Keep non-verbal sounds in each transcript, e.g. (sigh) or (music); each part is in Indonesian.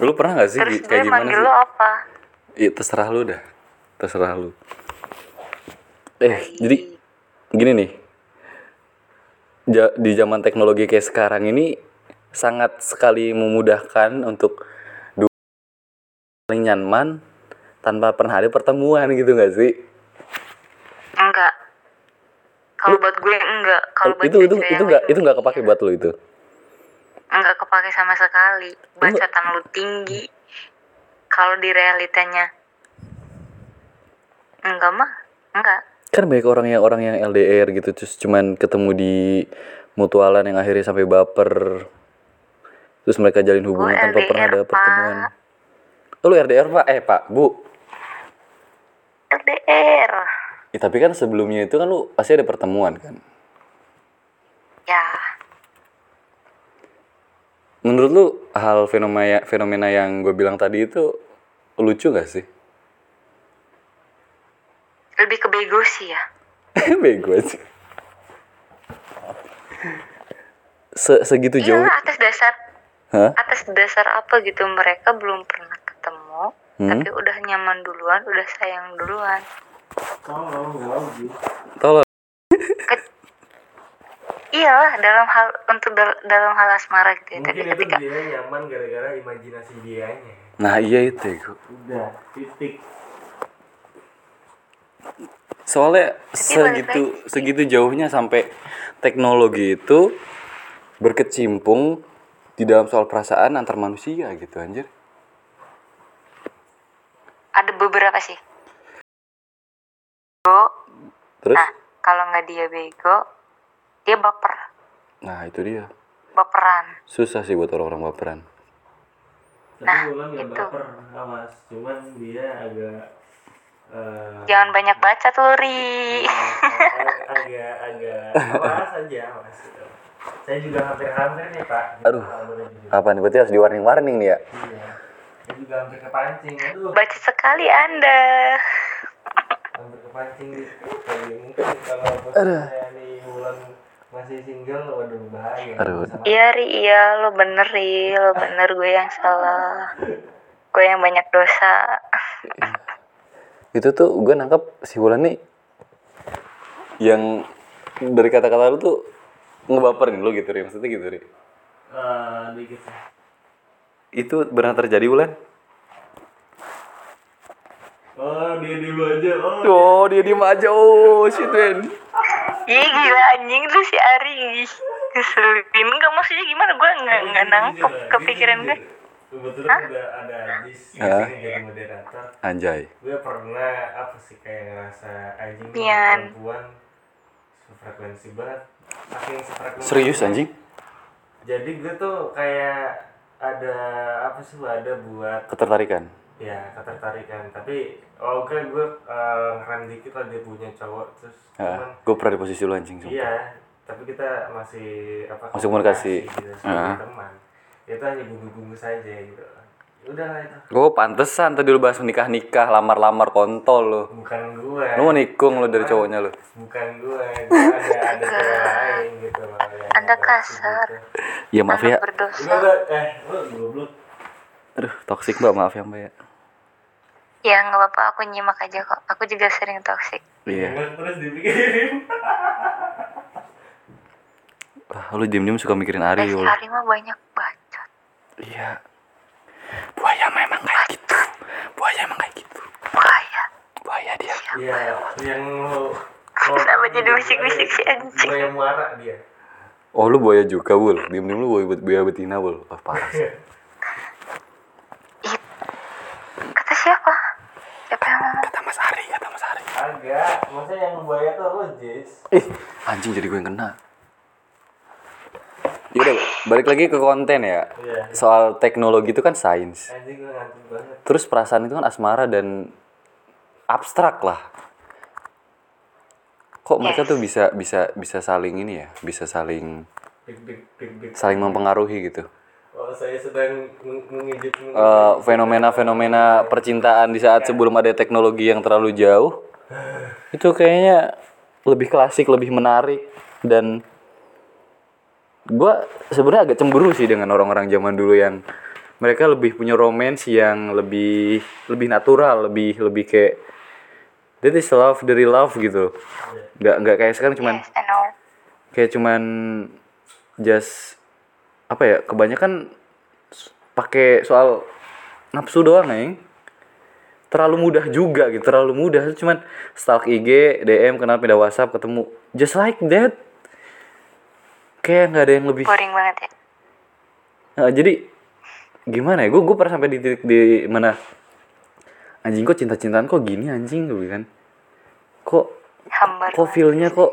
Lu pernah gak sih Terus kayak gimana manggil sih? lo apa? Iya terserah lu dah. Terserah lu. Eh, jadi gini nih. Ja- di zaman teknologi kayak sekarang ini sangat sekali memudahkan untuk dua saling nyaman tanpa pernah ada pertemuan gitu gak sih? Enggak. Kalau buat gue enggak. Kalau buat itu itu itu yang nggak lain, itu nggak kepake buat lu itu. Enggak kepake sama sekali. Bacotan lu tinggi. Kalau di realitanya enggak mah, enggak. Kan banyak orang yang orang yang LDR gitu terus cuman ketemu di mutualan yang akhirnya sampai baper. Terus mereka jalin hubungan tanpa LDR, pernah ada Pak. pertemuan. Oh, lu LDR, Pak? Eh, Pak, Bu. LDR. Ya, tapi kan sebelumnya itu kan lu pasti ada pertemuan kan. Ya, Menurut lu hal fenomena fenomena yang gue bilang tadi itu lucu gak sih? lebih ke bego sih ya. (laughs) Bego aja. Se segitu Iya, jauh. atas dasar Hah? atas dasar apa gitu mereka belum pernah ketemu, Hmm? tapi udah nyaman duluan, udah sayang duluan. Tolong. Iyalah dalam hal untuk dal- dalam hal asmara gitu ya. Tapi Mungkin itu ketika dia nyaman gara-gara imajinasi dianya. Nah, iya itu. Gu. Udah, titik. Soalnya balik segitu segitu jauhnya sampai teknologi itu berkecimpung di dalam soal perasaan antar manusia gitu anjir. ada beberapa sih. Bego, Terus nah kalau nggak dia bego, dia baper, nah itu dia. baperan. Susah sih buat orang-orang baperan. Tapi Nah, Wulan nggak itu. baper, awas. Cuman dia agak eh, Jangan banyak baca tuh, Ri. (laughs) agak agak awas aja, awas. gitu. Saya juga hampir-hampir nih Pak. Aduh. Apa nih berarti harus di warning-warning nih ya? Iya. Saya juga hampir kepancing. Aduh. Baca sekali Anda. hampir kepancing nih. Jadi mungkin kalau posisinya nih Wulan masih single, waduh bahaya. Aduh. Iya, Ri, iya, lo bener, Ri. Lo bener, gue yang salah. Gue yang banyak dosa. Itu tuh gue nangkep si Wulan nih yang dari kata-kata lu tuh ngebaperin lu gitu, Ri. Maksudnya gitu, Ri. Eh, dikit sih. Itu benar terjadi, Wulan? Oh, dia dulu aja. Oh, Oh, dia diem aja. Oh, shit, man. Ih, gila anjing tuh si Ari. Keselin. Enggak maksudnya gimana? Gue nggak nggak nangkep kepikiran gue. Kebetulan udah ada Ajis Hah? sini jadi moderator. Anjay. Gue pernah apa sih kayak ngerasa anjing Pian. perempuan sefrekuensi banget. Saking. Serius anjing? Jadi gue tuh kayak ada apa sih ada buat Ketertarikan. Ya ketertarikan tapi oh oke gue eh, ngerem dikit lah dia punya cowok terus cuman gue pernah di posisi lu anjing sumpah. Iya, tapi kita masih apa? Masih komunikasi. gitu, Ah. teman. Itu hanya bungkus-bungkus saja gitu. Ya Udah lah itu. Gue pantesan tadi lu bahas nikah-nikah, lamar-lamar kontol lu. Bukan gue. Lu mau nikung lu dari cowoknya lu. Bukan gue. Ada ada cewek (laughs) lain gitu. Anda kasar. gitu. Ya maaf ya. Berdosa. Eh, lu goblok. Aduh, toksik mbak, maaf ya mbak ya. Ya nggak apa-apa, aku nyimak aja kok. Aku juga sering toxic. Iya. Jangan terus dipikirin. Wah, lu diem-diem suka mikirin Eh, Ari si lu. Ari mah banyak bacot. Iya. Buaya memang kayak gitu. Buaya emang kayak gitu. Bahaya. Buaya dia. Iya, yang lu Kenapa jadi bisik-bisik si anjing? Yang muara dia. Oh lu buaya juga, Wul. Diem-diem lu buaya, buaya betina, Wul. Wah, parah sih. (laughs) Ih, Kata siapa? Siapa yang ngomong? Kata Mas Ari, kata Mas Maksudnya yang buaya tuh lu, Jis. Ih, anjing jadi gue yang kena. Yaudah, balik lagi ke konten ya. Iya. Soal teknologi itu kan sains. Anjing gue ngantuk banget. Terus perasaan itu kan asmara dan abstrak lah. Kok mereka tuh bisa bisa bisa saling ini ya, bisa saling Big, big, big, big. saling mempengaruhi gitu. Oh, saya sedang meng- mengejut Eh, fenomena-fenomena percintaan di saat sebelum ada teknologi yang terlalu jauh itu kayaknya lebih klasik, lebih menarik dan gua sebenarnya agak cemburu sih dengan orang-orang zaman dulu yang mereka lebih punya romance yang lebih lebih natural lebih lebih kayak that is love dari love gitu. Nggak nggak kayak sekarang cuman kayak cuman just apa ya kebanyakan pakai soal nafsu doang neng terlalu mudah juga gitu terlalu mudah. Cuman stalk IG DM kenal pindah WhatsApp ketemu. Just like that kayak nggak ada yang lebih. Boring banget ya? Nah, jadi gimana ya? Gue gue pernah sampai di titik di mana anjing kok cinta cintaan kok gini anjing? Gue kan kok hambar kok feelnya kok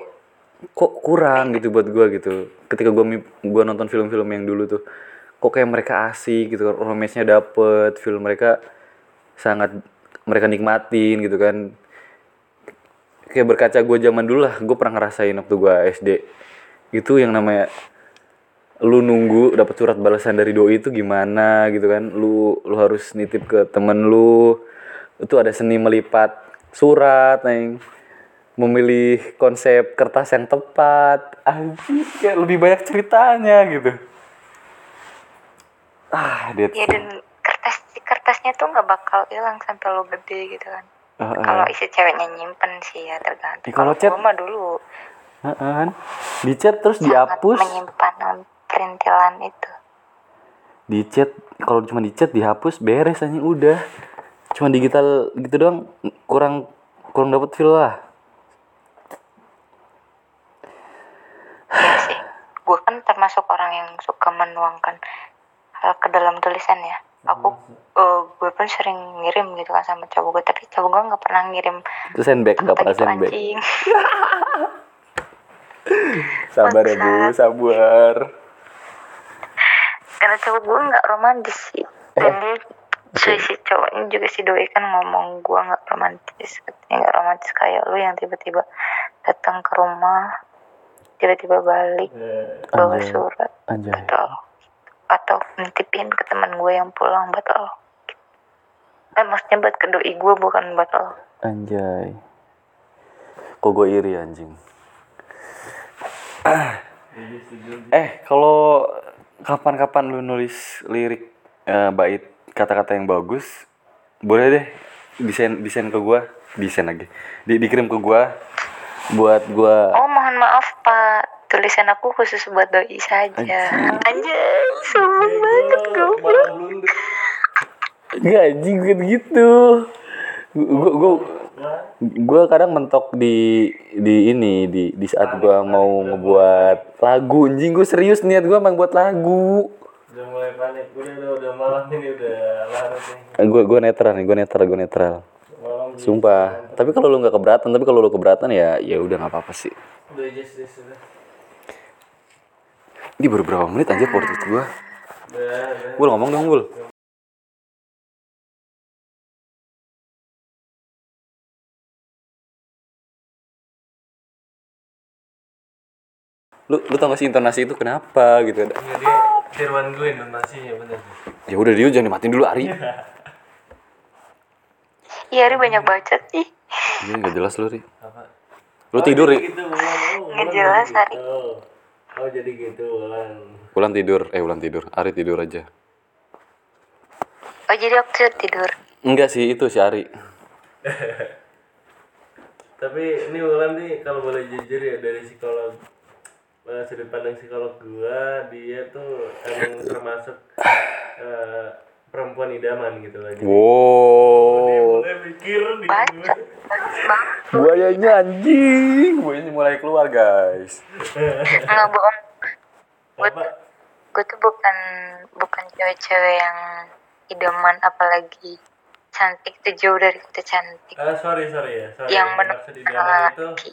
kok kurang gitu buat gua gitu. Ketika gua mi- gua nonton film-film yang dulu tuh kok kayak mereka asik gitu romance-nya dapet film mereka sangat mereka nikmatin gitu kan. Kayak berkaca gua zaman dulu lah gue pernah ngerasain waktu gua SD itu yang namanya lu nunggu dapat surat balasan dari doi itu gimana gitu kan. Lu lu harus nitip ke temen lu. Itu ada seni melipat surat neng. Memilih konsep kertas yang tepat. Anjir kayak lebih banyak ceritanya gitu. Ah dia ya dan kertasnya tuh nggak bakal hilang sampai lo gede gitu kan. Ah, ah. kalau isi ceweknya nyimpen sih ya tergantung. Ya, kalau chat- mah dulu. Ah, kan? Di chat terus sangat dihapus. menyimpan perintilan itu. Di chat kalau cuma di chat dihapus beres aja udah. Cuma digital gitu doang kurang kurang dapat feel lah. Iya sih. Gue kan termasuk orang yang suka menuangkan hal ke dalam tulisan ya aku eh, gue pun sering ngirim gitu kan sama cowok gue tapi cowok gue nggak pernah ngirim itu sandbag nggak pernah gitu (laughs) sabar ya bu sabar. Karena cowok gue nggak romantis sih. Dan dia si, si cowoknya juga si doi kan ngomong gue nggak romantis. Katanya nggak romantis kayak lu yang tiba-tiba datang ke rumah tiba-tiba balik bawa Anjay. surat. Anjay. Atau atau nitipin ke teman gue yang pulang buat lo eh maksudnya buat ke doi gue bukan buat lo Anjay. Kok gue iri anjing. (clears throat) eh, kalau kapan-kapan lu nulis lirik eh, bait kata-kata yang bagus, boleh deh desain desain ke gua, desain lagi. Di, dikirim ke gua buat gua oh mohon maaf pak tulisan aku khusus buat doi saja anjay sombong banget gue Enggak anjing bukan gitu. Gua gua gua kadang mentok di di ini di di saat gua mau ngebuat lagu anjing gua serius niat gua emang buat lagu. udah mulai panik udah udah udah malam ini udah larut nih Eh, Gua gua netral nih, gua netral, gua netral. Sumpah. Tapi kalau lu nggak keberatan, tapi kalau lu keberatan ya ya udah nggak apa-apa sih. udah just just udah Ini baru berapa menit aja podcast udah Gul ngomong dong, Gul. Lu lu tau gak sih intonasi itu kenapa gitu ada. Dia Firwan gue donasinya bener Ya udah dia jangan dimatiin dulu Ari. iya Ri banyak bacot ih Iya nggak jelas lu Ri. apa Lu tidur Ri. gitu Nggak Wulan jelas, Ari. Oh jadi gitu Wulan Bulan tidur, eh bulan tidur. Ari tidur aja. oh jadi aku tuh tidur Enggak sih itu si Ari. (laughs) tapi ini Wulan nih kalau boleh jujur ya dari psikolog eh, sudut pandang psikolog gua dia tuh emang termasuk eh, perempuan idaman gitu lah Jadi dia Wow. mulai mikir di Buayanya anjing. Buayanya mulai keluar guys. nggak bohong. Gue tuh bukan bukan cewek-cewek yang idaman apalagi cantik. Tuh jauh dari kata cantik. Ah sorry sorry ya sorry yang maksud menemukan idaman itu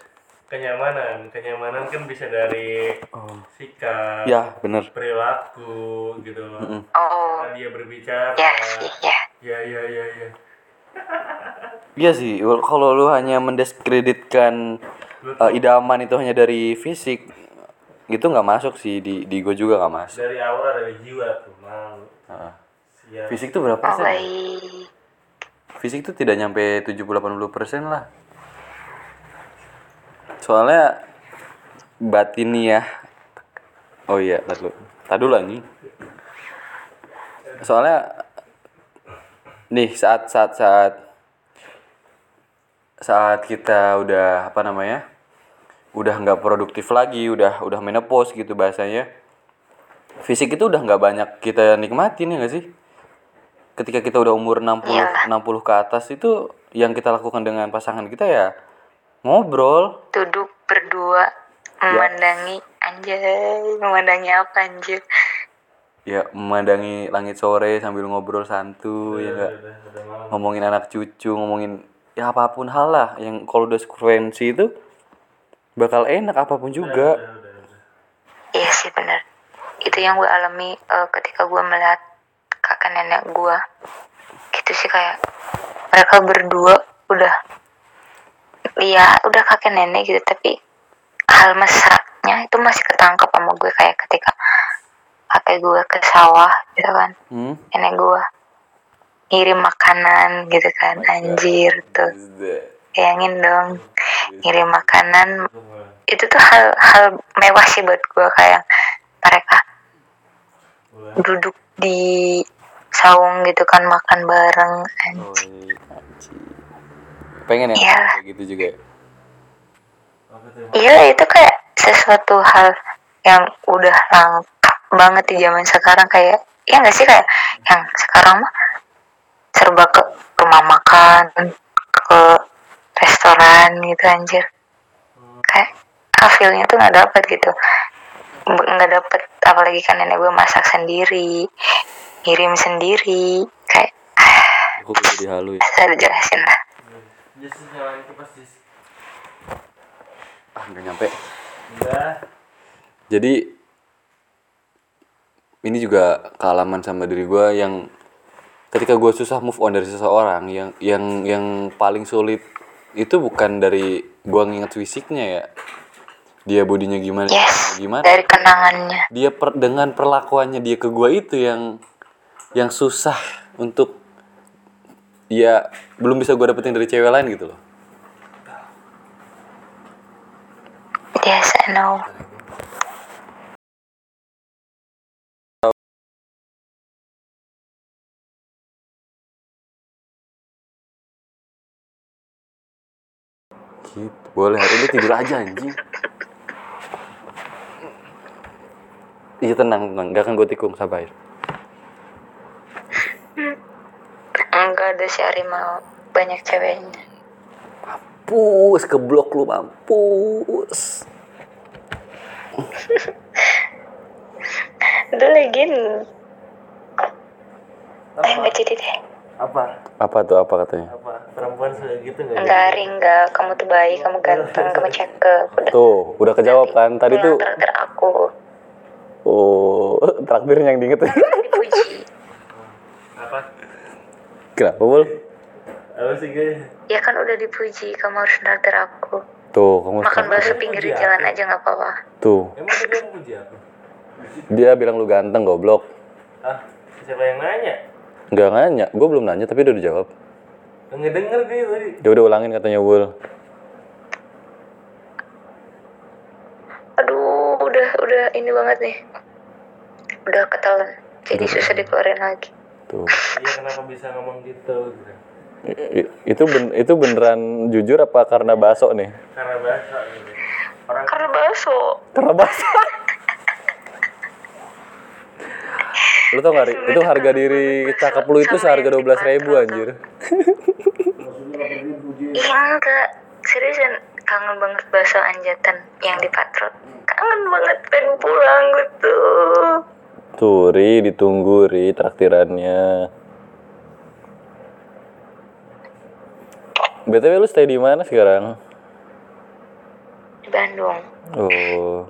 kenyamanan. Kenyamanan kan bisa dari sikap Ya bener. perilaku gitu loh. Oh. Cara dia berbicara. Ya sih ya. Ya ya ya ya Iya sih, kalau lu hanya mendiskreditkan uh, idaman itu hanya dari fisik, itu nggak masuk sih di di gue juga nggak masuk. dari aura dari jiwa tuh malu Heeh. siap Fisik tuh berapa oh persen? baik Fisik tuh tidak nyampe 70-80 persen lah. Soalnya batin ya. Oh iya, dulu. Tar dulu anjing. soalnya nih saat saat saat. Saat kita udah apa namanya udah nggak produktif lagi udah udah menopause gitu bahasanya. Fisik itu udah nggak banyak kita nikmatin ya nggak sih? Ketika kita udah umur 60 Iya. 60 ke atas itu yang kita lakukan dengan pasangan kita ya ngobrol. Duduk berdua memandangi anjay memandangi apa anjir ya memandangi langit sore sambil ngobrol santuy ya malam. Ngomongin anak cucu ngomongin ya apa pun hal lah yang kalau udah frekuensi itu bakal enak apa pun juga. iya sih bener itu yang gue alami eh, ketika gue melihat kakak nenek gue. Gitu sih kayak mereka berdua udah ya udah kakek nenek gitu tapi hal mesranya itu masih ketangkap sama gue kayak ketika kakek gue ke sawah gitu kan. Hmm? nenek gue ngirim makanan gitu kan. Anjir tuh. Bayangin dong ngirim makanan. Itu tuh hal hal mewah sih buat gue kayak mereka duduk di saung gitu kan makan bareng anjir pengen ya? Kayak gitu juga ya? iya itu kayak sesuatu hal yang udah langka banget di zaman sekarang. Kayak ya nggak sih kayak yang sekarang mah serba ke rumah makan ke restoran gitu anjir. Kayak ah, feel-nya tuh nggak dapet gitu. Nggak dapet. Apalagi kan nenek gue masak sendiri ngirim sendiri kayak aku udah jadi halu ya? Saya jelasin lah. Jess ah nggak nyampe. Udah jadi ini juga kealaman sama diri gue yang ketika gue susah move on dari seseorang yang yang yang paling sulit itu bukan dari gue nginget fisiknya ya. Dia bodinya gimana yes gimana dari kenangannya. Dia per, dengan perlakuannya dia ke gue itu yang yang susah untuk ya belum bisa gue dapetin dari cewek lain gitu loh. Yes I know gitu boleh hari ini tidur aja anjing. Iya tenang tenang. Gak akan gue tikung sabar. Enggak ada si harimau banyak ceweknya. Mampus ke blok lu mampus. Udah lagi eh nggak jadi deh. Apa? Apa tuh apa katanya? Apa perempuan sudah gitu nggak? Enggak Ari enggak kamu tuh baik kamu ganteng kamu (laughs) cakep. Udah. Tuh udah kejawab kan? Tadi tuh traktir aku. Oh (laughs) traktirnya yang diinget. Dipuji. Apa? Kenapa bol apa sih guys ya kan udah dipuji kamu harus traktir aku. Tuh kamu makan bakso pinggir jalan aja nggak apa-apa. Tuh. Emang aku dia bilang lu ganteng goblok. Ah siapa yang nanya? Nggak nanya. Gue belum nanya tapi udah dijawab ngedenger dia tadi. Dia udah ulangin katanya Wul. Aduh udah udah ini banget nih. Udah ketelan jadi susah dikeluarin lagi. Tuh. Iya kenapa bisa ngomong gitu gitu? Itu ben- itu beneran jujur apa karena baso nih? Karena bahasa gitu. Orang karena bakso. Karena baso lu tau gak Ri? itu harga diri cakep lu itu seharga dua belas ribu anjir (laughs) iya enggak. Seriusan kangen banget bakso anjatan yang di patrot. Kangen banget pengen pulang gitu. Tuh Ri ditunggu Ri traktirannya. Btw lu stay di mana sekarang? Di Bandung. Oh.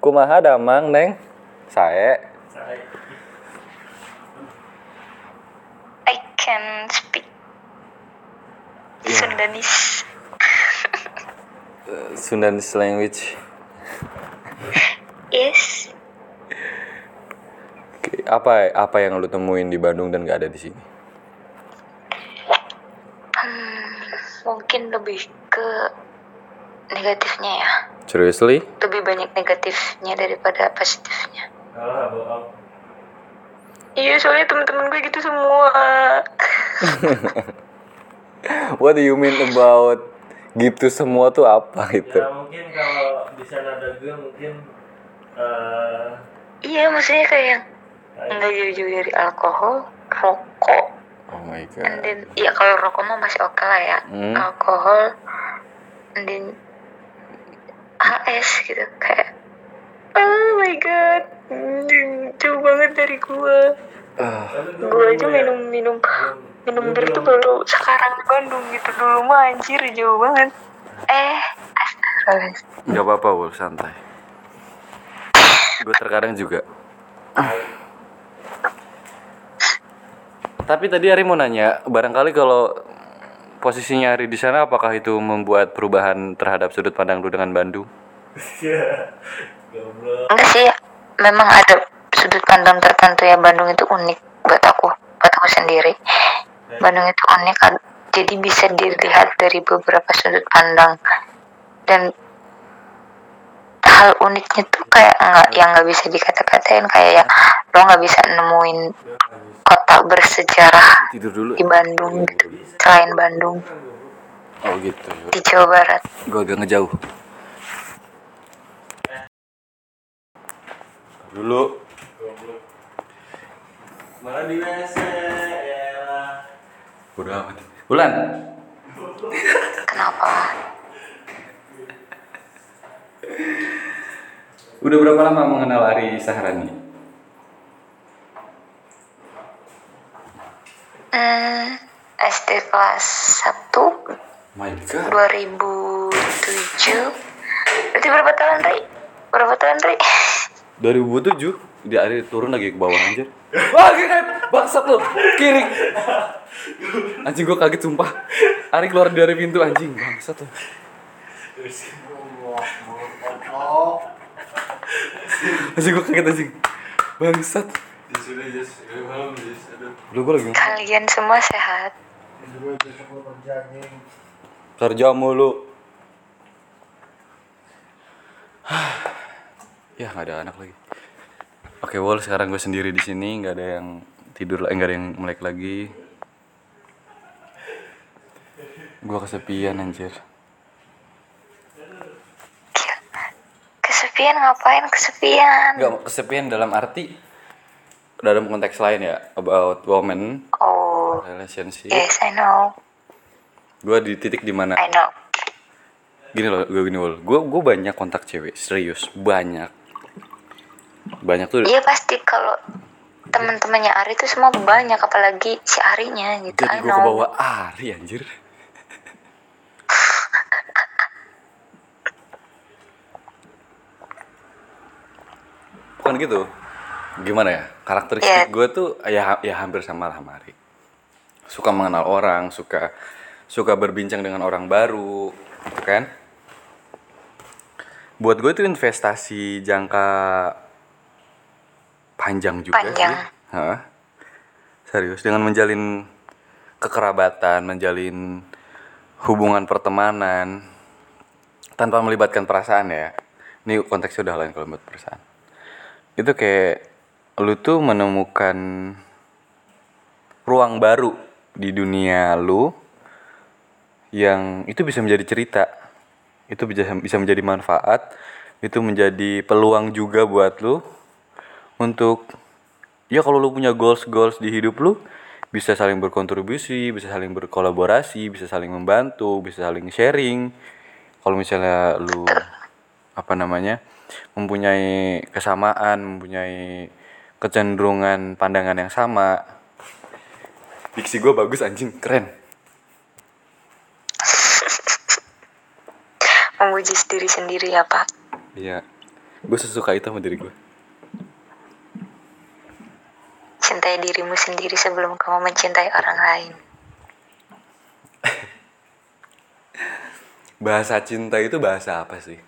Kumaha damang neng? Saya I can speak Sundanese. (laughs) Sundanese language. Yes. Oke, apa apa yang lu temuin di Bandung dan gak ada di sini? Hmm, mungkin lebih ke negatifnya ya. Seriously? Lebih banyak negatifnya daripada positifnya. Iya soalnya temen-temen gue gitu semua. (laughs) What do you mean about gitu semua tuh apa itu? ya mungkin kalau di sana ada gue mungkin eh Iya maksudnya kayak yang nggak jauh-jauh dari alkohol, rokok, Oh my and god. then ya kalau rokok mah masih oke lah ya. Hmm. Alkohol, and then HS gitu kayak. Oh my god, jauh banget dari gua. Ah, tapi gue Gue aja ya, minum bir tuh belum- baru sekarang di Bandung gitu dulu mah anjir jauh banget. Eh, nggak apa-apa, Wul, santai. Gue terkadang juga. Tapi tadi Ari mau nanya, barangkali kalau posisinya Ari di sana, apakah itu membuat perubahan terhadap sudut pandang lu dengan Bandung? Iya. Goblok. Enggak sih, memang ada sudut pandang tertentu ya Bandung itu unik buat aku, buat aku sendiri. Bandung itu unik, ad- jadi bisa dilihat dari beberapa sudut pandang dan hal uniknya tuh kayak nggak yang nggak bisa dikata-katain kayak yang lo nggak bisa nemuin kota bersejarah Tidur dulu. di Bandung gitu selain Bandung Oh gitu. di Jawa Barat Gue agak ngejauh. Dulu. Malah di WC. Udah amat. Bulan. kenapa Udah berapa lama mengenal Ari Sahrani? hmm, SD kelas 1 My God. 2007 berarti berapa tahun Ri? berapa tahun Ri? 2007 dia Ari turun lagi ke bawah anjir. (laughs) Wah, keren. Bangsat lu. Kiri. Anjing gua kaget sumpah. Ari keluar dari pintu anjing. Bangsat lu. Anjing gua kaget anjing. Bangsat. Lu gua lagi kalian semua sehat kerja mulu. (sighs) ya nggak ada anak lagi. Oke, Wol, sekarang gue sendiri di sini, nggak ada yang tidur, eh, nggak ada yang melek lagi. Gue kesepian anjir. kesepian ngapain? Kesepian. Nggak kesepian dalam arti dalam konteks lain ya about woman. Oh. Relationship. yes I know. Gue di titik di mana I know. Gini loh, gue gini Wol, gue gue banyak kontak cewek serius banyak banyak tuh. Iya pasti kalau teman-temannya Ari itu semua banyak apalagi si Arinya gitu. Jadi gue kebawa Ari anjir. (laughs) Bukan gitu. Gimana ya? Karakteristik Iya. gue tuh ya ya hampir sama lah sama Ari. Suka mengenal orang suka suka berbincang dengan orang baru gitu kan? Buat gue itu investasi jangka panjang juga Panjang. sih Hah? serius dengan menjalin kekerabatan menjalin hubungan pertemanan tanpa melibatkan perasaan ya. Ini konteksnya udah lain kalau buat perasaan. Itu kayak lu tuh menemukan ruang baru di dunia lu yang itu bisa menjadi cerita. Itu bisa bisa menjadi manfaat. Itu menjadi peluang juga buat lu untuk ya kalau lu punya goals goals di hidup lu bisa saling berkontribusi bisa saling berkolaborasi bisa saling membantu bisa saling sharing. Kalau misalnya lu apa namanya mempunyai kesamaan mempunyai kecenderungan pandangan yang sama diksi gue bagus anjing keren. (laughs) Memuji diri sendiri ya Pak. Iya. Gue sesuka itu sama diri gue cintai dirimu sendiri sebelum kamu mencintai orang lain? (laughs) Bahasa cinta itu bahasa apa sih?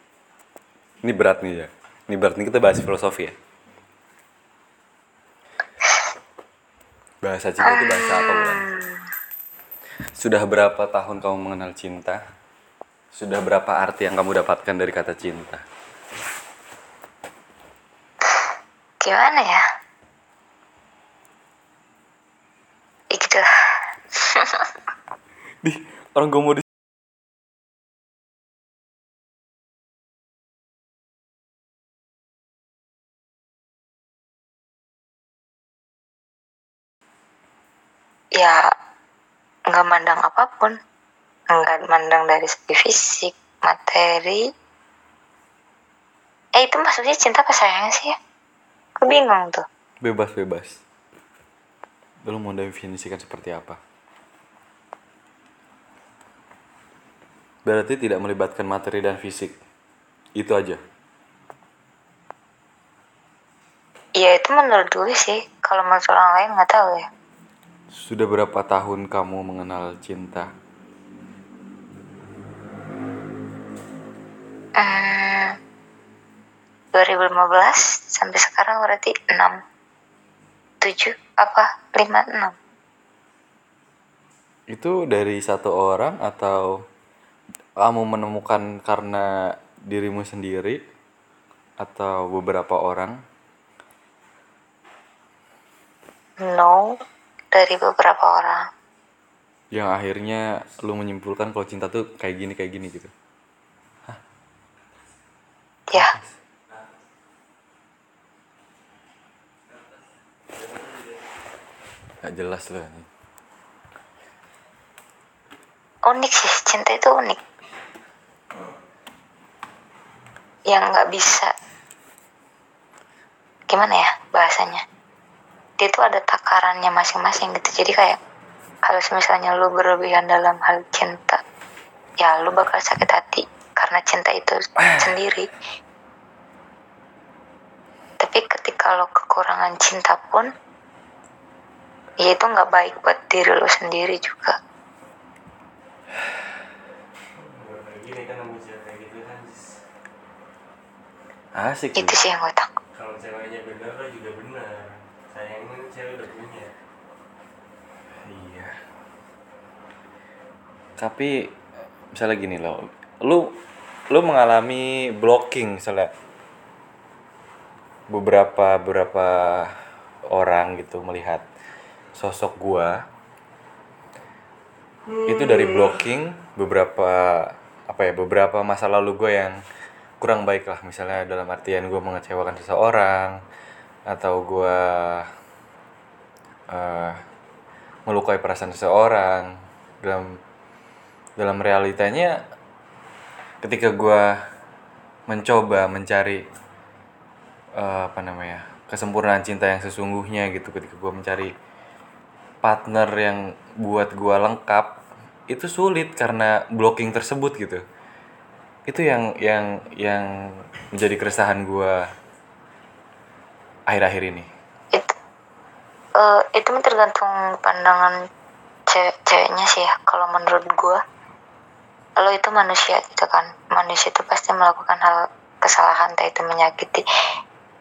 Ini berat nih ya ini berat nih kita bahas filosofi ya. Bahasa cinta itu bahasa apa bulan? Sudah berapa tahun kamu mengenal cinta? Sudah berapa arti yang kamu dapatkan dari kata cinta? Gimana ya di orang gue mau di ya nggak mandang apa pun. Nggak mandang dari segi fisik materi. Eh itu maksudnya cinta apa sayang sih ya? Aku bingung tuh. Bebas bebas. Lu mau definisikan seperti apa berarti tidak melibatkan materi dan fisik. Itu aja. Ya itu menurut gue sih. Kalau menurut orang lain nggak tahu ya. Sudah berapa tahun kamu mengenal cinta? Hmm, 2015 sampai sekarang berarti 6 7 apa 5 6 itu dari satu orang atau kamu menemukan karena dirimu sendiri atau beberapa orang? No dari beberapa orang. Yang akhirnya lu menyimpulkan kalau cinta tuh kayak gini kayak gini gitu? Ya. Gak jelas loh ini. Unik sih cinta itu unik yang nggak bisa. Gimana ya bahasanya? Dia tuh ada takarannya masing-masing gitu. Jadi kayak kalau misalnya lu berlebihan dalam hal cinta ya lu bakal sakit hati karena cinta itu (clears throat) sendiri. Tapi ketika lo kekurangan cinta pun ya itu nggak baik buat diri lo sendiri juga gini kan nemu cewek kayak gitu kan asik itu sih. yang gue takut. Kalau ceweknya bener lo juga bener. Sayangnya cewek udah punya. Iya. Tapi misalnya gini loh. Lu lu mengalami blocking misalnya. Beberapa beberapa orang gitu melihat sosok gua. Itu dari blocking beberapa apa ya beberapa masa lalu gue yang kurang baik lah. Misalnya dalam artian gue mengecewakan seseorang atau gue eh, melukai perasaan seseorang dalam dalam realitanya ketika gue mencoba mencari eh, apa namanya kesempurnaan cinta yang sesungguhnya gitu ketika gue mencari partner yang buat gue lengkap itu sulit karena blocking tersebut gitu itu yang yang yang menjadi keresahan gue akhir-akhir ini. Itu eh, itu tergantung pandangan cewek ceweknya sih ya. Kalau menurut gua lo itu manusia gitu kan. Manusia itu pasti melakukan hal kesalahan entah itu menyakiti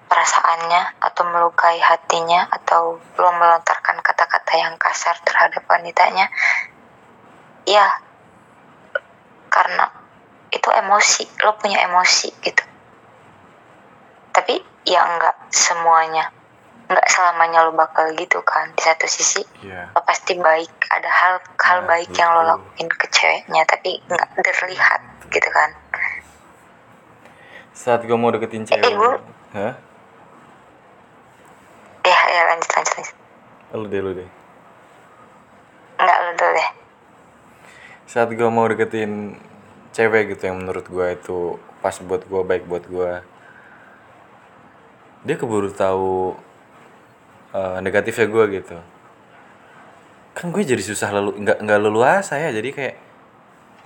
perasaannya atau melukai hatinya atau lo melontarkan kata-kata yang kasar terhadap wanitanya. Ya karena itu emosi lo punya emosi gitu tapi ya enggak semuanya enggak selamanya lo bakal gitu kan di satu sisi Iya. lo pasti baik ada hal hal Nah, baik yang lo betul. lakuin ke ceweknya tapi enggak terlihat gitu kan saat gue mau deketin cewek gua- Hah? ya ya lanjut lanjut, lanjut. lu deh lu deh enggak lo dulu deh saat gue mau deketin cewek gitu yang menurut gue itu pas buat gue baik buat gue dia keburu tahu eh, negatifnya gue gitu. Kan gue jadi susah lalu nggak nggak leluasa ya. Jadi kayak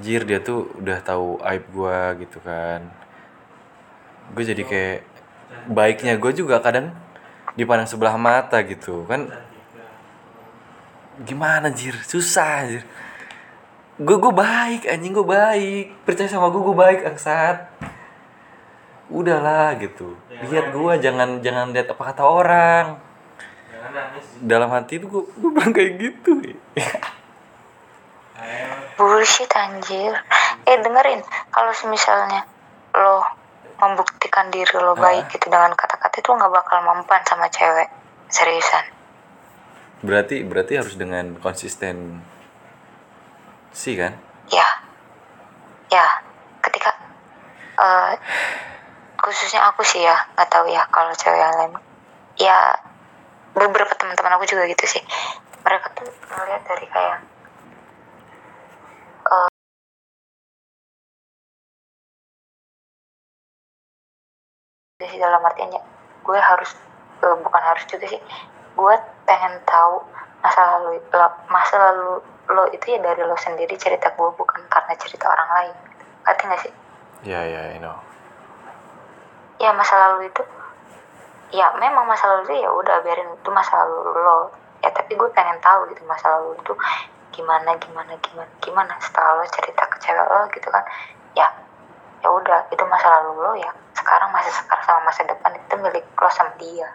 jir dia tuh udah tahu aib gue gitu kan. Gue jadi kayak baiknya gue juga kadang dipandang sebelah mata gitu. Kan gimana jir? Susah jir gue gue baik anjing gue baik. Percaya sama gue gue baik angsat. Udahlah gitu. Lihat gue jangan jangan lihat apa kata orang. Jangan nangis. Dalam hati itu gue gue bilang kayak gitu ayo. Bullshit anjir. Eh dengerin. Kalau misalnya lo membuktikan diri lo baik gitu dengan kata-kata itu nggak bakal mempan sama cewek. Seriusan. Berarti berarti harus dengan konsisten sih kan? Ya. Ya ketika eh khususnya aku sih ya nggak tahu ya kalau cewek yang lain. Ya beberapa teman-teman aku juga gitu sih. Mereka tuh ngeliat dari kayak eh sih dalam artiannya gue harus eh, bukan harus juga sih gue pengen tahu masa lalu masa lalu lo itu ya dari lo sendiri cerita gue bukan karena cerita orang lain. Ngerti gak sih? Ya ya I know. Ya masa lalu itu ya memang masa lalu itu ya udah biarin itu masa lalu lo. Ya tapi gue pengen tahu gitu masa lalu itu gimana gimana gimana gimana setelah lo cerita ke cewek lo gitu kan. Ya ya udah itu masa lalu lo ya. Sekarang masa sekarang sama masa depan itu milik lo sama dia